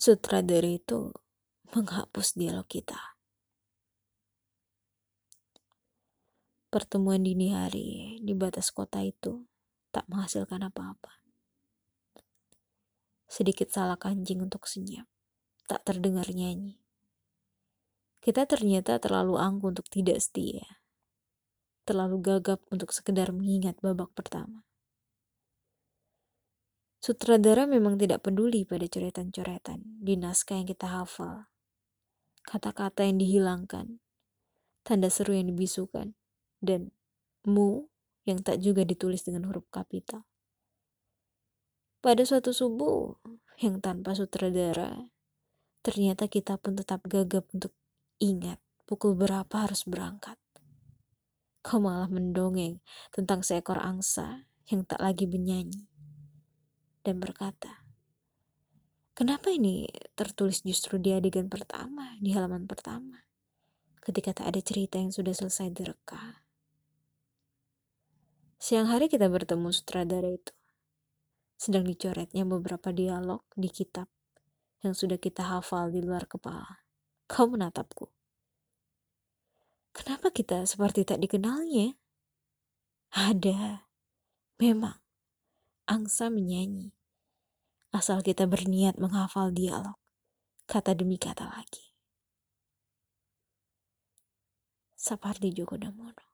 sutradara itu menghapus dialog kita. Pertemuan dini hari di batas kota itu tak menghasilkan apa-apa. Sedikit salah kancing untuk senyap, tak terdengar nyanyi. Kita ternyata terlalu angkuh untuk tidak setia. Terlalu gagap untuk sekedar mengingat babak pertama. Sutradara memang tidak peduli pada coretan-coretan di naskah yang kita hafal. Kata-kata yang dihilangkan, tanda seru yang dibisukan, dan mu yang tak juga ditulis dengan huruf kapital. Pada suatu subuh yang tanpa sutradara, ternyata kita pun tetap gagap untuk ingat pukul berapa harus berangkat. Kau malah mendongeng tentang seekor angsa yang tak lagi bernyanyi dan berkata, Kenapa ini tertulis justru di adegan pertama, di halaman pertama, ketika tak ada cerita yang sudah selesai direka? Siang hari kita bertemu sutradara itu. Sedang dicoretnya beberapa dialog di kitab yang sudah kita hafal di luar kepala. Kau menatapku. Kenapa kita seperti tak dikenalnya? Ada. Memang. Angsa menyanyi. Asal kita berniat menghafal dialog. Kata demi kata lagi. Sapardi Djoko Damono.